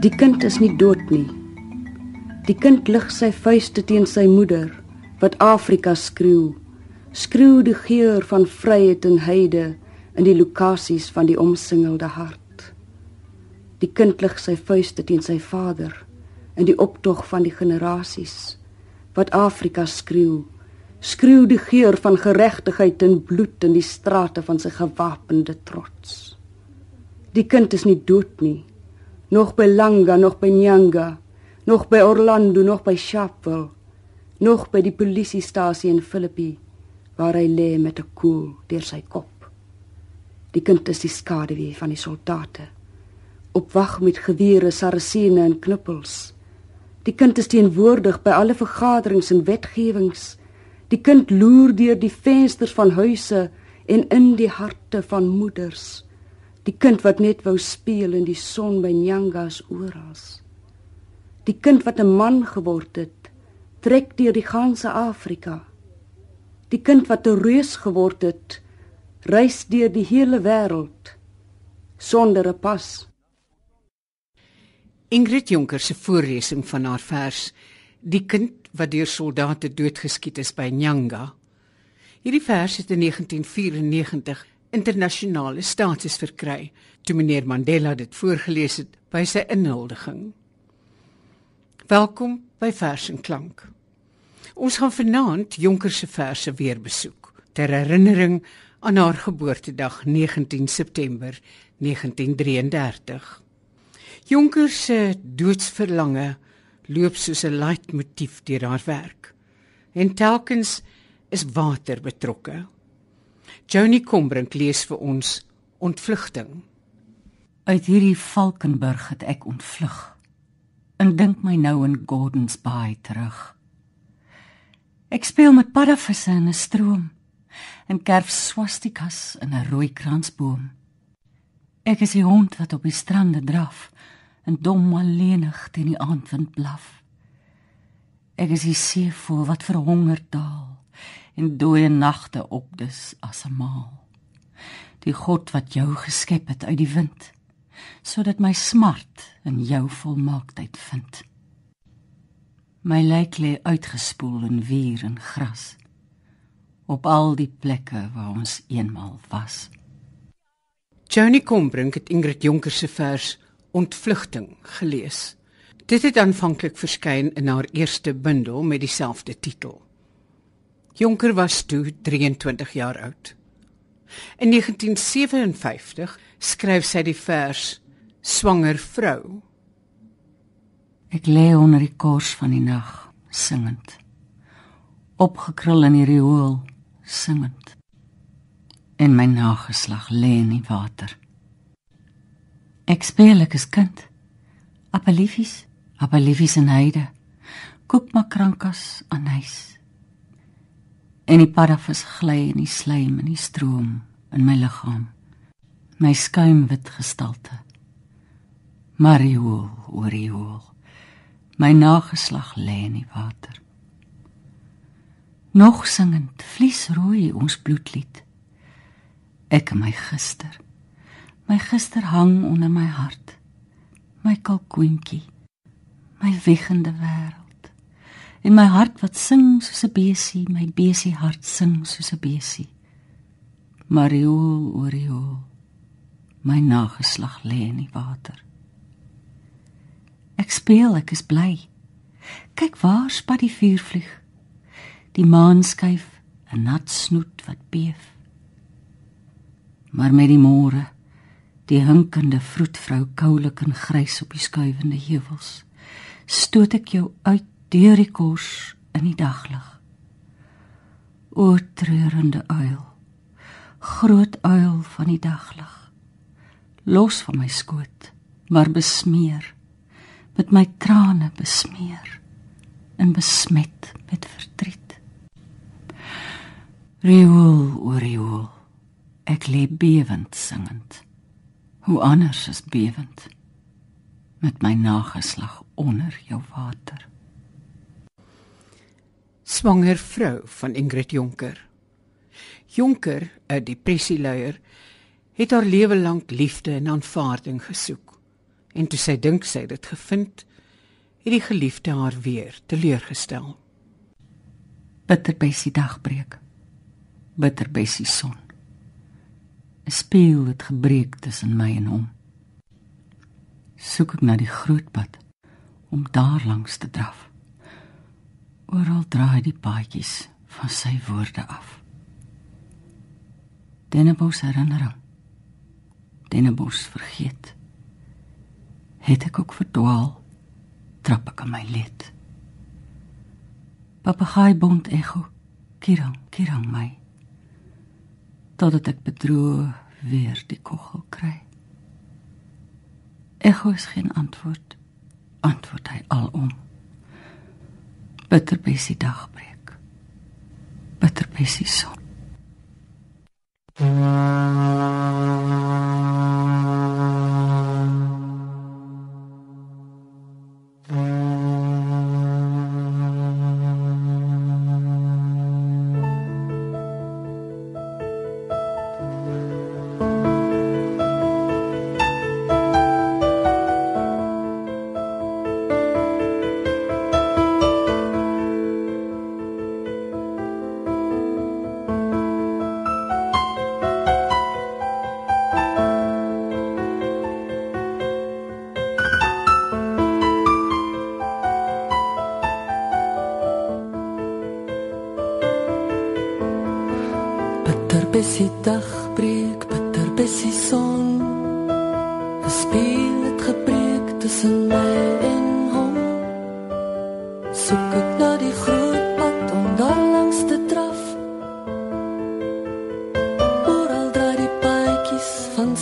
Die kind is nie dood nie. Die kind lig sy vuiste teen sy moeder wat Afrika skreeu. Skreeu die geur van vryheid en heide in die lokasies van die omsingelde hart. Die kind lig sy vuiste teen sy vader in die optog van die generasies wat Afrika skreeu. Skreeu die geur van geregtigheid en bloed in die strate van sy gewapende trots. Die kind is nie dood nie nog by Langa, nog by Nyanga, nog by Orlando, nog by Sharpeville, nog by die polisiestasie in Philippi waar hy lê met 'n koel deur sy kop. Die kind is die skaduwee van die soldate. Op wag met gewere, sarasene en knuppels. Die kind is teenwoordig by alle vergaderings en wetgewings. Die kind loer deur die vensters van huise en in die harte van moeders die kind wat net wou speel in die son by Nyangas oral. Die kind wat 'n man geword het, trek deur die ganse Afrika. Die kind wat 'n reus geword het, reis deur die hele wêreld sonder 'n pas. Ingrid Jonker se voorlesing van haar vers Die kind wat deur soldate doodgeskiet is by Nyanga. Hierdie vers het in 1994 internasionale status verkry toe meneer Mandela dit voorgeles het by sy inhuldiging. Welkom by Vers en Klank. Ons gaan vanaand Jonker se verse weer besoek ter herinnering aan haar geboortedag 19 September 1933. Jonker se doodsverlange loop soos 'n leitmotief deur haar werk. En telkens is water betrokke. Joni Kombrink lees vir ons Ontvlugting. Uit hierdie Valkenburg het ek ontvlug. En dink my nou in Gordons Bay terug. Ek speel met paddavisse in 'n stroom en kerf swastikas in 'n rooi kransboom. Ek is die hond wat op die strande draf en dom alleenig teen die aandwind blaf. Ek is die seevoël wat verhonger daal en dooie nagte opdus as 'n maal. Die God wat jou geskep het uit die wind, sodat my smart in jou volmaaktheid vind. My lyk lê uitgespoel in wier en gras op al die plekke waar ons eenmal was. Johnny Kombrink het Ingrid Jonker se vers Ontvlugting gelees. Dit het aanvanklik verskyn in haar eerste bundel met dieselfde titel. Jonker was toe 23 jaar oud. In 1957 skryf sy die vers Swanger vrou. Ek lê onder die kors van die nag, singend. Opgekrul in die riool, singend. En my nageslag lê in die water. Ek speel ek is kind. Appeliefies, appeliefies en heide. Koekmakrankas aan huis en die paddavis gly in die slaim in die stroom in my liggaam my skuimwit gestalte mariool oriool my nageslag lê in die water. Nog singend vlies rooi ons bloedlied. Ek en my gister. My gister hang onder my hart. My kalkoentjie. My wiggende wêreld. En my hart wat sing soos 'n besie, my besie hart sing soos 'n besie. Mario, Orio, my nageslag lê in die water. Ek speel, ek is bly. Kyk waar spat die vuur vlieg. Die maan skuif 'n nat snoet wat beef. Maar met die môre, die hinkende vroedvrou koulik en grys op die skuivende heuwels, stoot ek jou uit deur die kos in die daglig. O treurende uil, groot uil van die daglig. Los van my skoot, maar besmeer met my trane besmeer en besmet met verdriet. Riool oor riool. Ek lê bewend singend. Hoe anders is bewend met my nageslag onder jou water. Swanger vrou van Ingrid Jonker. Jonker, 'n depressieleier, het haar lewe lank liefde en aanvaarding gesoek. En toe sy dink sy dit gevind, het die geliefde haar weer teleurgestel. Bitterbessie dagbreek. Bitterbessie son. 'n Spieël het gebreek tussen my en hom. Soek ek na die groot pad om daar langs te draf. Oral draai die paadjies van sy woorde af. Dennebos herinnering. Dennebos vergeet. Het ek ook verdwaal? Trap ek aan my lid. Papegaai bond echo. Kirang, kirang my. Totdat ek bedroe weer die kogel kry. Echo is geen antwoord. Antwoord hy alom. Bitterbessie dagbreek. Bitterbessie son. Bitterbessie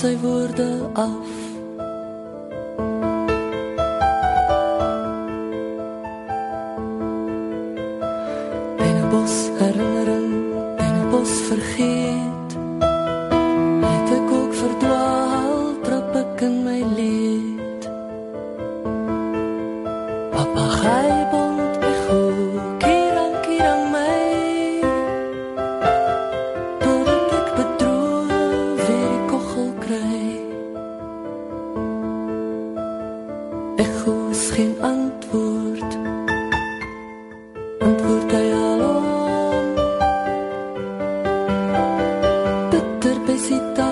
sy woorde af. necesitas.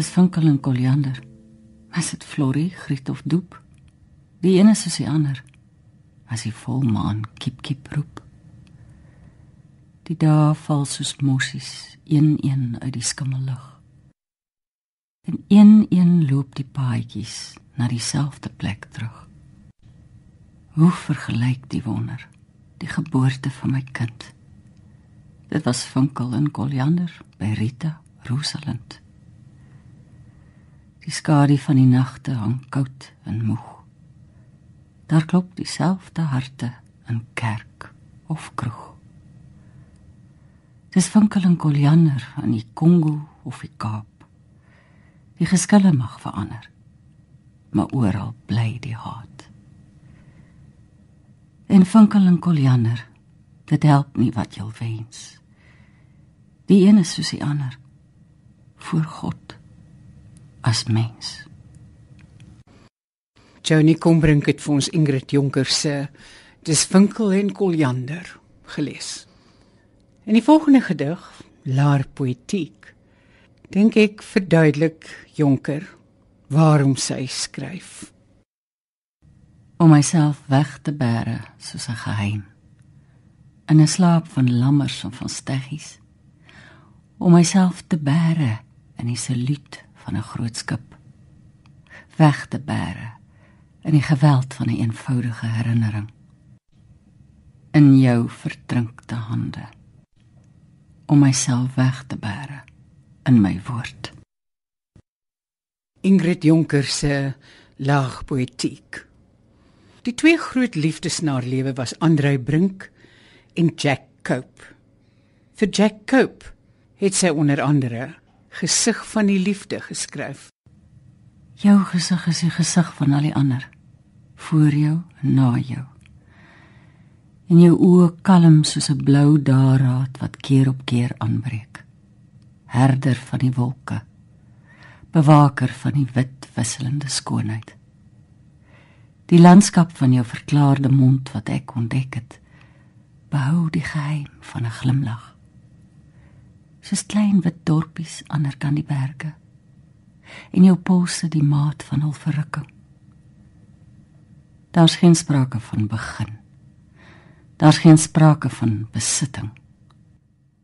Dis vinkel en koriander. Is dit florie, griet of doep? Die is soos die ander. As die volmaan kiep kiep roep. Die dae val soos mossies, een een uit die skimmellig. Een een loop die paadjies na dieselfde plek terug. Hoe vergelyk die wonder die geboorte van my kind? Dit was Funkel en Koljander by Rita Rosalind. Die skadu van die nagte hang koud en moeg. Daar klop dieselfde harte in kerk of kroeg. Dis Funkel en Koljander in die Kongo of die Kaap. Die geskille mag verander, maar oral bly die haat. En Funkel en Koljander, dit help nie wat jy wens. Die een is soos die ander voor God as mens. Johnny kom bring dit vir ons Ingrid Jonker se Dis Funkel en Koljander gelees. In die volgende gedig, Laar Poetiek, dink ek verduidelik Jonker waarom sy skryf. Om myself weg te bære soos 'n geheim in 'n slaap van lammers en van steggies. Om myself te bære in die saluut van 'n groot skip. Weg te bære in die geweld van 'n een eenvoudige herinnering. In jou verdrinkte hande om myself weg te bære in my woord. Ingrid Jonker se laag poëtiek. Die twee groot liefdes na haar lewe was Andrei Brink en Jack Cope. Vir Jack Cope het sy onder andere Gesig van die liefde geskryf. Jou gesig is die gesig van al die ander voor jou en na jou en jou oë kalm soos 'n blou daaraad wat keer op keer aanbreek. Herder van die wolke, bewaker van die wit wisselende skoonheid. Die landskap van jou verklaarde mond wat ek ontdek het, behou die geheim van 'n glimlag. Soos klein wit dorpies ander kan die berge en jou polse die maat van hul verrukking. Daar's geen sprake van begin Daar's geen sprake van besitting.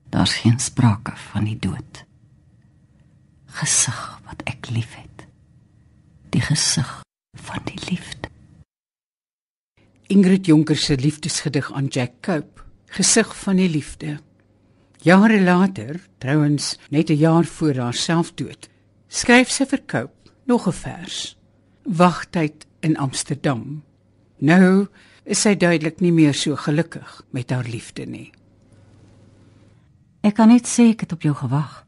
Daar's geen sprake van die dood. Gesig wat ek liefhet. Die gesig van die liefde. Ingrid Jonker se liefdesgedig aan Jack Cope, Gesig van die liefde. Jare later, trouens net 'n jaar voor haar selfdood, skryf sy vir Cope nog 'n vers. Wagtyd in Amsterdam. Nou is sy duidelik nie meer so gelukkig met haar liefde nie. Ek kan net sê ek het op jou gewag.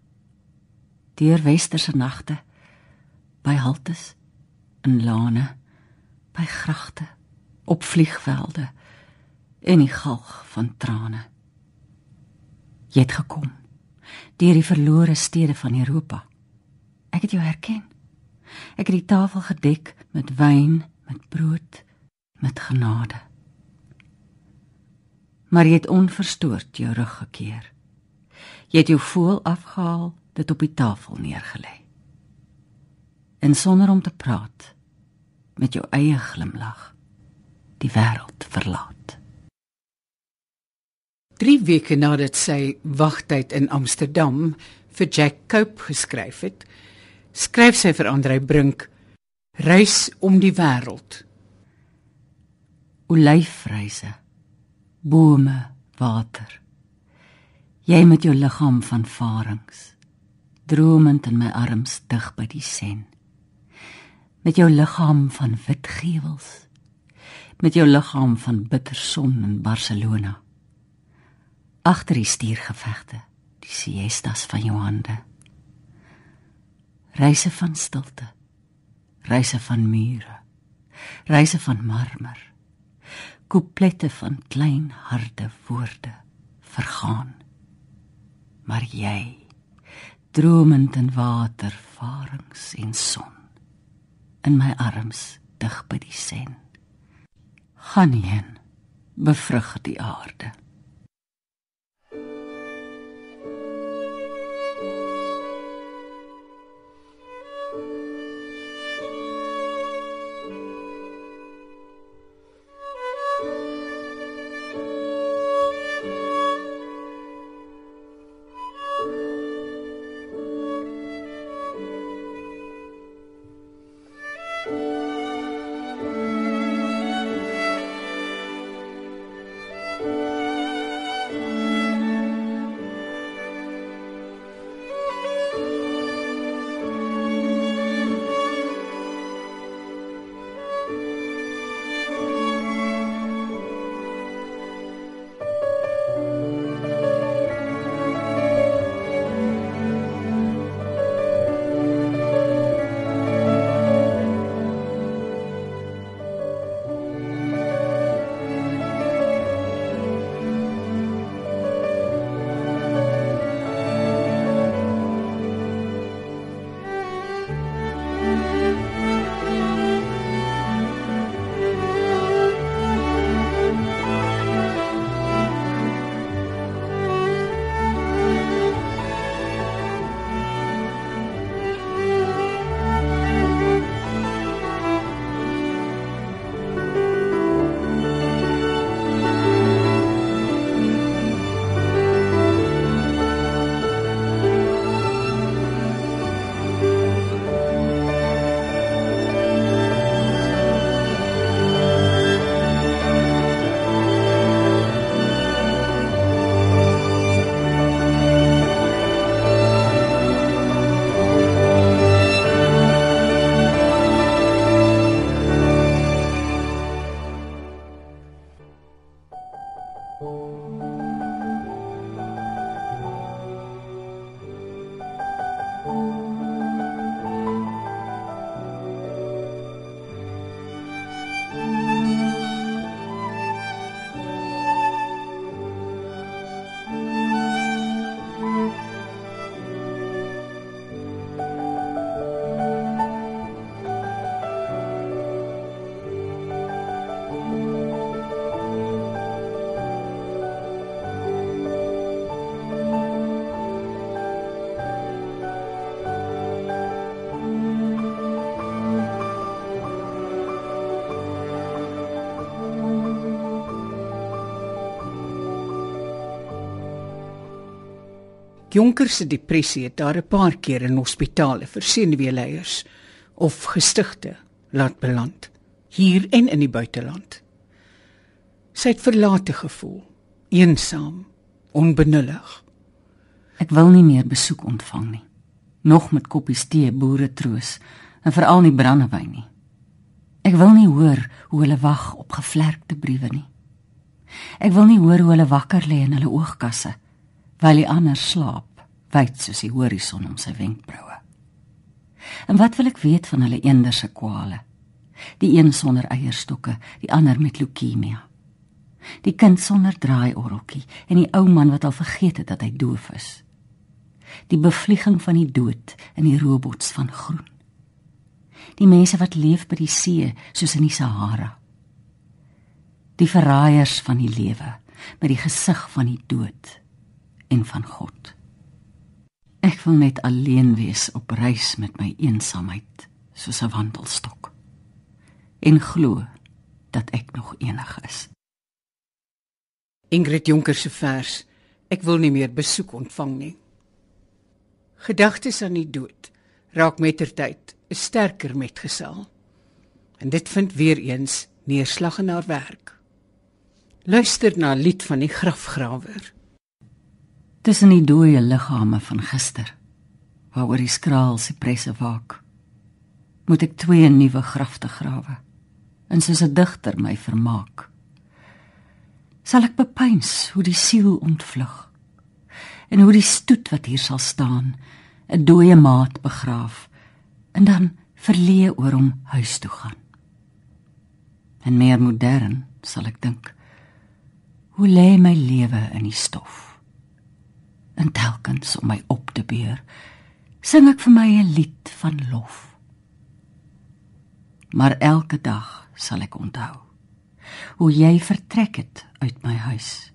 Deur westerse nagte, by haltes, in lane, by gragte, op vliegvelde en die galg van trane. Jy het gekom deur die verlore stede van Europa. Ek het jou herken. Ek het die tafel gedek met wyn, met brood, met genade maar jy het onverstoord jou rug gekeer. Jy het jou voel afgehaal, dit op die tafel neergelê. En sonder om te praat, met jou eie glimlag, die wêreld verlaat. 3 weke nadat sy wagtyd in Amsterdam vir Jack Cope geskryf het, skryf sy vir Andrei Brink Reis om die wêreld. Olyfreise bome, water. Jy met jou liggaam van farings, dromend in my arms dig by die sen. Met jou liggaam van wit gewels, met jou liggaam van bitter son in Barcelona. Agter die stuurgevegte, die siestas van jou hande. Reise van stilte, reise van mure, reise van marmer. Couplette van klein harde woorde vergaan. Maar jy dromend in water varings en son in my arms dig by die sen. Gaan heen bevrug die aarde Jonker se depressie het daar 'n paar keer in hospitale vir senuweeleiers of gestigte laat beland, hier en in die buiteland. Sy het verlate gevoel, eensaam, onbenullig. Ek wil nie meer besoek ontvang nie. Nog met koppies tee boere troos en veral nie brandewyn nie. Ek wil nie hoor hoe hulle wag op gevlerkte briewe nie. Ek wil nie hoor hoe hulle wakker lê in hulle oogkasse terwyl die ander slaap, wyd soos die horison om sy wenkbroue. En wat wil ek weet van hulle eenderse kwale? Die een sonder eierstokke, die ander met leukemia. Die kind sonder draaiorreltjie en die ou man wat al vergeet het dat hy doof is. Die bevlieging van die dood in die robots van groen. Die mense wat leef by die see soos in die Sahara. Die verraaiers van die lewe met die gesig van die dood en van God. Ek wil net alleen wees op reis met my eensaamheid soos 'n wandelstok en glo dat ek nog enig is. Ingrid Jonker se vers Ek wil nie meer besoek ontvang nie. Gedagtes aan die dood raak mettertyd 'n sterker metgesel. En dit vind weer eens neerslag in haar werk. Luister na 'n lied van die grafgrawer tussen die dooie liggame van gister waaroor die skraal sipresse waak moet ek twee nuwe grafte grawe en soos 'n digter my vermaak. Sal ek bepeins hoe die siel ontvlug en hoe die stoet wat hier sal staan 'n dooie maat begraaf en dan verleë oor hom huis toe gaan. En meer modern sal ek dink hoe lê my lewe in die stof en telkens om my op te beur sing ek vir my 'n lied van lof. Maar elke dag sal ek onthou hoe jy vertrek het uit my huis.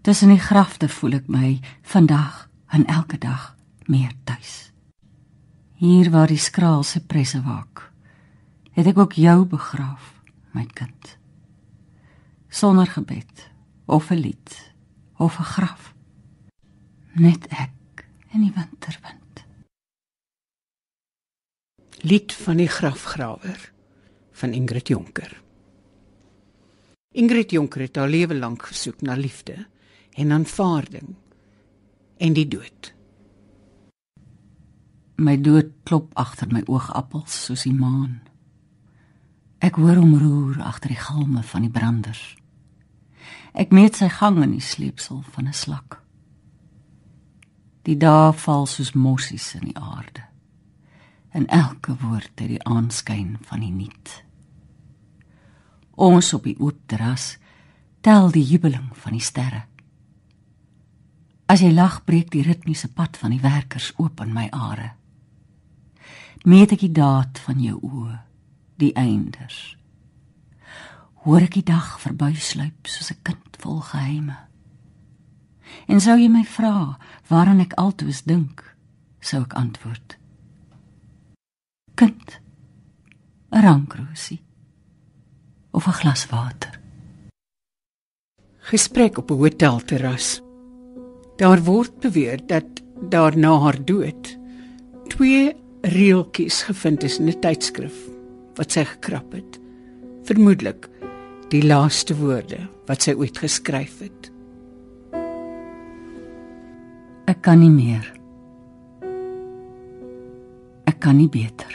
Tussen die grafte voel ek my vandag en elke dag meer tuis hier waar die skraal se presse waak het ek ook jou begraaf my kind. Sonder gebed of 'n lied of 'n graf net ek en die winterwind. Lied van die grafgrawer van Ingrid Jonker. Ingrid Jonker het haar lewe lank gesoek na liefde en aanvaarding en die dood. My dood klop agter my oogappels soos die maan. Ek hoor hom roer agter die galme van die branders. Ek meet sy gang in die sleepsel van 'n slak. Die dae val soos mossies in die aarde. En elke woord het die aanskyn van die nuut. Ons op die oop terras tel die jubeling van die sterre. As jy lag, breek die ritmiese pad van die werkers oop in my are. Meet ek die daad van jou oë, die eindes. Hoor ek die dag verbysluip soos 'n kind vol geheime. En sou jy my vra waaraan ek altoos dink, sou ek antwoord: Kind, 'n rankrosie of 'n glas water. Gesprek op 'n hotelterras. Daar word beweer dat daar na haar dood twee reeltjies gevind is in 'n tydskrif wat sy gekrap het. Vermoedelik die laaste woorde wat sy ooit geskryf het. Ek kan nie meer. Ek kan nie beter.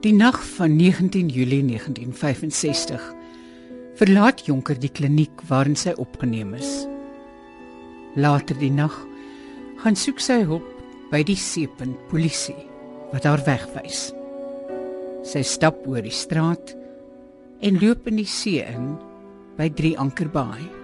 Die nag van 19 Julie 1965 verlaat Jonker die kliniek waarin sy opgeneem is. Later die nag gaan soek sy hulp by die seepunt polisie wat haar wegwys. Sy stap oor die straat en loop in die see in by 3 Ankerbaai.